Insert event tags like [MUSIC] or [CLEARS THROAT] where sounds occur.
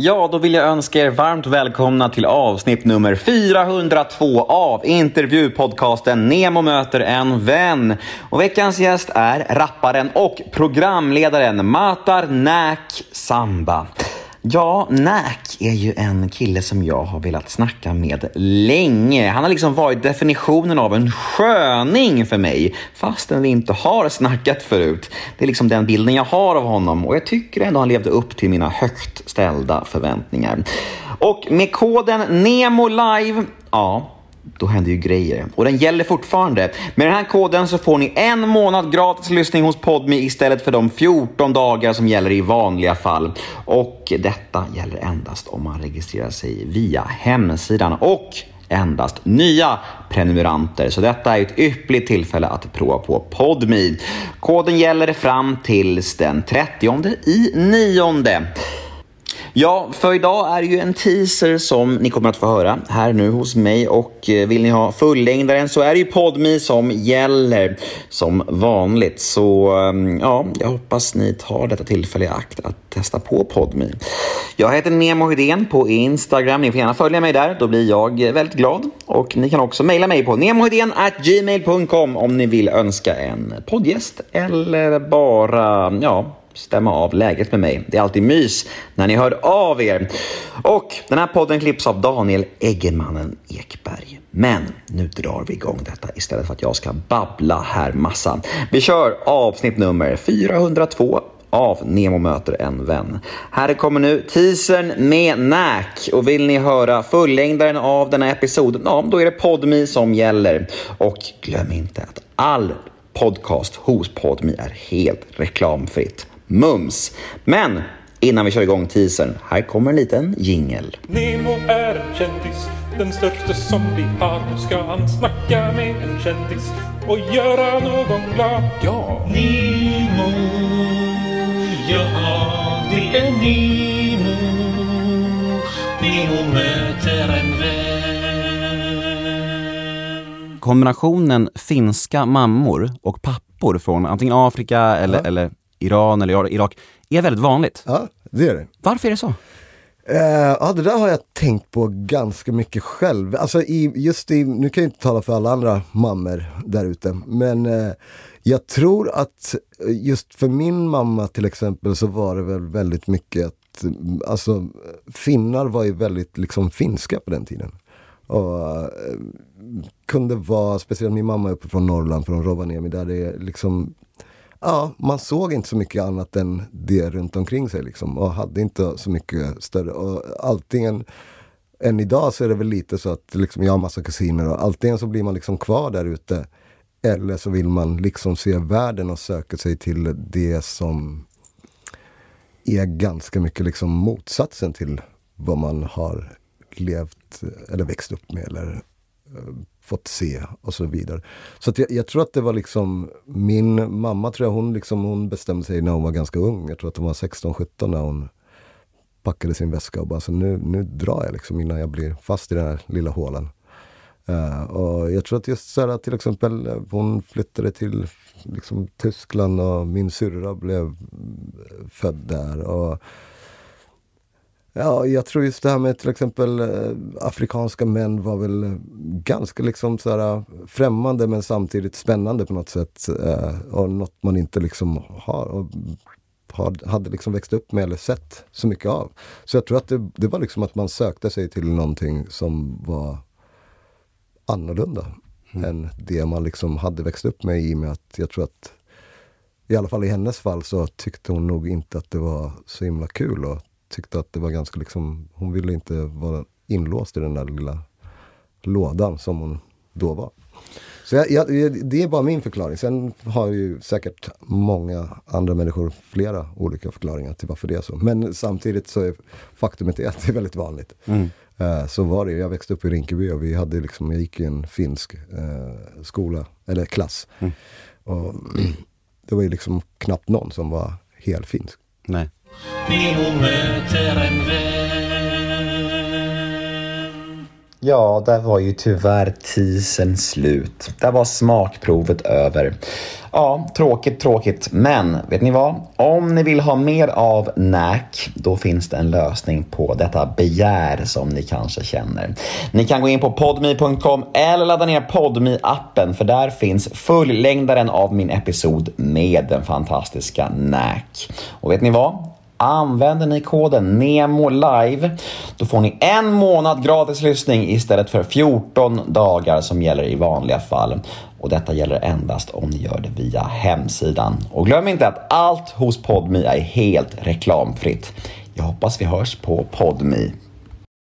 Ja, då vill jag önska er varmt välkomna till avsnitt nummer 402 av intervjupodcasten Nemo möter en vän. Och veckans gäst är rapparen och programledaren Matar Näk Samba. Ja, Näk är ju en kille som jag har velat snacka med länge. Han har liksom varit definitionen av en sköning för mig, fastän vi inte har snackat förut. Det är liksom den bilden jag har av honom och jag tycker ändå han levde upp till mina högt ställda förväntningar. Och med koden NEMO LIVE, ja, då händer ju grejer. Och den gäller fortfarande. Med den här koden så får ni en månad gratis lyssning hos Podme istället för de 14 dagar som gäller i vanliga fall. Och detta gäller endast om man registrerar sig via hemsidan och endast nya prenumeranter. Så detta är ett ypperligt tillfälle att prova på Podme. Koden gäller fram tills den 30 i nionde. Ja, för idag är det ju en teaser som ni kommer att få höra här nu hos mig och eh, vill ni ha fullängdaren så är det ju Podmi som gäller som vanligt. Så ehm, ja, jag hoppas ni tar detta tillfälle i akt att testa på Podmi. Jag heter Nemo Hedén på Instagram. Ni får gärna följa mig där, då blir jag eh, väldigt glad. Och ni kan också mejla mig på gmail.com om ni vill önska en poddgäst eller bara ja, stämma av läget med mig. Det är alltid mys när ni hör av er. Och den här podden klipps av Daniel Eggemannen Ekberg. Men nu drar vi igång detta istället för att jag ska babbla här massa. Vi kör avsnitt nummer 402 av Nemo möter en vän. Här kommer nu teasern med Näk och vill ni höra fullängdaren av den här episoden, ja då är det Podmi som gäller. Och glöm inte att all podcast hos Podmi är helt reklamfritt. Mums! Men innan vi kör igång teasern, här kommer en liten jingel. Nemo är en kändis, den största som vi har. Nu ska han snacka med en kändis och göra någon glad. Ja! Nemo, ja det är Nemo. Nemo möter en vän. Kombinationen finska mammor och pappor från antingen Afrika eller, eller Iran eller Irak är väldigt vanligt. Ja, det är det. Varför är det så? Uh, ja, det där har jag tänkt på ganska mycket själv. Alltså i, just i, nu kan jag inte tala för alla andra mammor där ute, men uh, jag tror att just för min mamma till exempel så var det väl väldigt mycket att, alltså finnar var ju väldigt liksom finska på den tiden. Och uh, kunde vara, speciellt min mamma är uppe från Norrland, från Rovaniemi, där det är liksom ja, man såg inte så mycket annat än det runt omkring sig liksom och hade inte så mycket större. Och alltingen, än idag så är det väl lite så att liksom, jag har massa kusiner och antingen så blir man liksom kvar där ute eller så vill man liksom se världen och söka sig till det som är ganska mycket liksom motsatsen till vad man har levt eller växt upp med eller Eh, fått se och så vidare. Så jag, jag, tror att det var liksom min mamma tror jag hon liksom hon bestämde sig när hon var ganska ung. Jag tror att hon var 16-17 när hon packade sin väska och bara så nu, nu drar jag liksom innan jag blir fast i den här lilla hålan. Uh, eh, och jag tror att just så här, till exempel eh, hon flyttade till liksom, Tyskland och min syrra blev född där. Och Ja, jag tror just det här med till exempel eh, afrikanska män var väl ganska liksom så här, främmande men samtidigt spännande på något sätt. Eh, och något man inte liksom har, hade liksom växt upp med eller sett så mycket av. Så jag tror att det, det var liksom att man sökte sig till någonting som var annorlunda mm. än det man liksom hade växt upp med i och med att jag tror att i alla fall i hennes fall så tyckte hon nog inte att det var så himla kul att tyckte att det var ganska liksom, hon ville inte vara inlåst i den där lilla lådan som hon då var. Så jag, jag, det är bara min förklaring. Sen har ju säkert många andra människor flera olika förklaringar till varför det är så. Men samtidigt så är faktumet är att det är väldigt vanligt. Mm. Uh, så var det. Jag växte upp i Rinkeby och vi hade liksom, jag gick i en finsk uh, skola, eller klass. Mm. Och [CLEARS THROAT] det var ju liksom knappt någon som var helfinsk. Nej. Möter en vän. Ja, där var ju tyvärr tisen slut. Där var smakprovet över. Ja, tråkigt, tråkigt. Men vet ni vad? Om ni vill ha mer av NAC, då finns det en lösning på detta begär som ni kanske känner. Ni kan gå in på podme.com eller ladda ner podme appen för där finns fullängdaren av min episod med den fantastiska NAC. Och vet ni vad? Använder ni koden NEMOLIVE då får ni en månad gratis lyssning istället för 14 dagar som gäller i vanliga fall. Och detta gäller endast om ni gör det via hemsidan. Och glöm inte att allt hos Podmi är helt reklamfritt. Jag hoppas vi hörs på PodMi.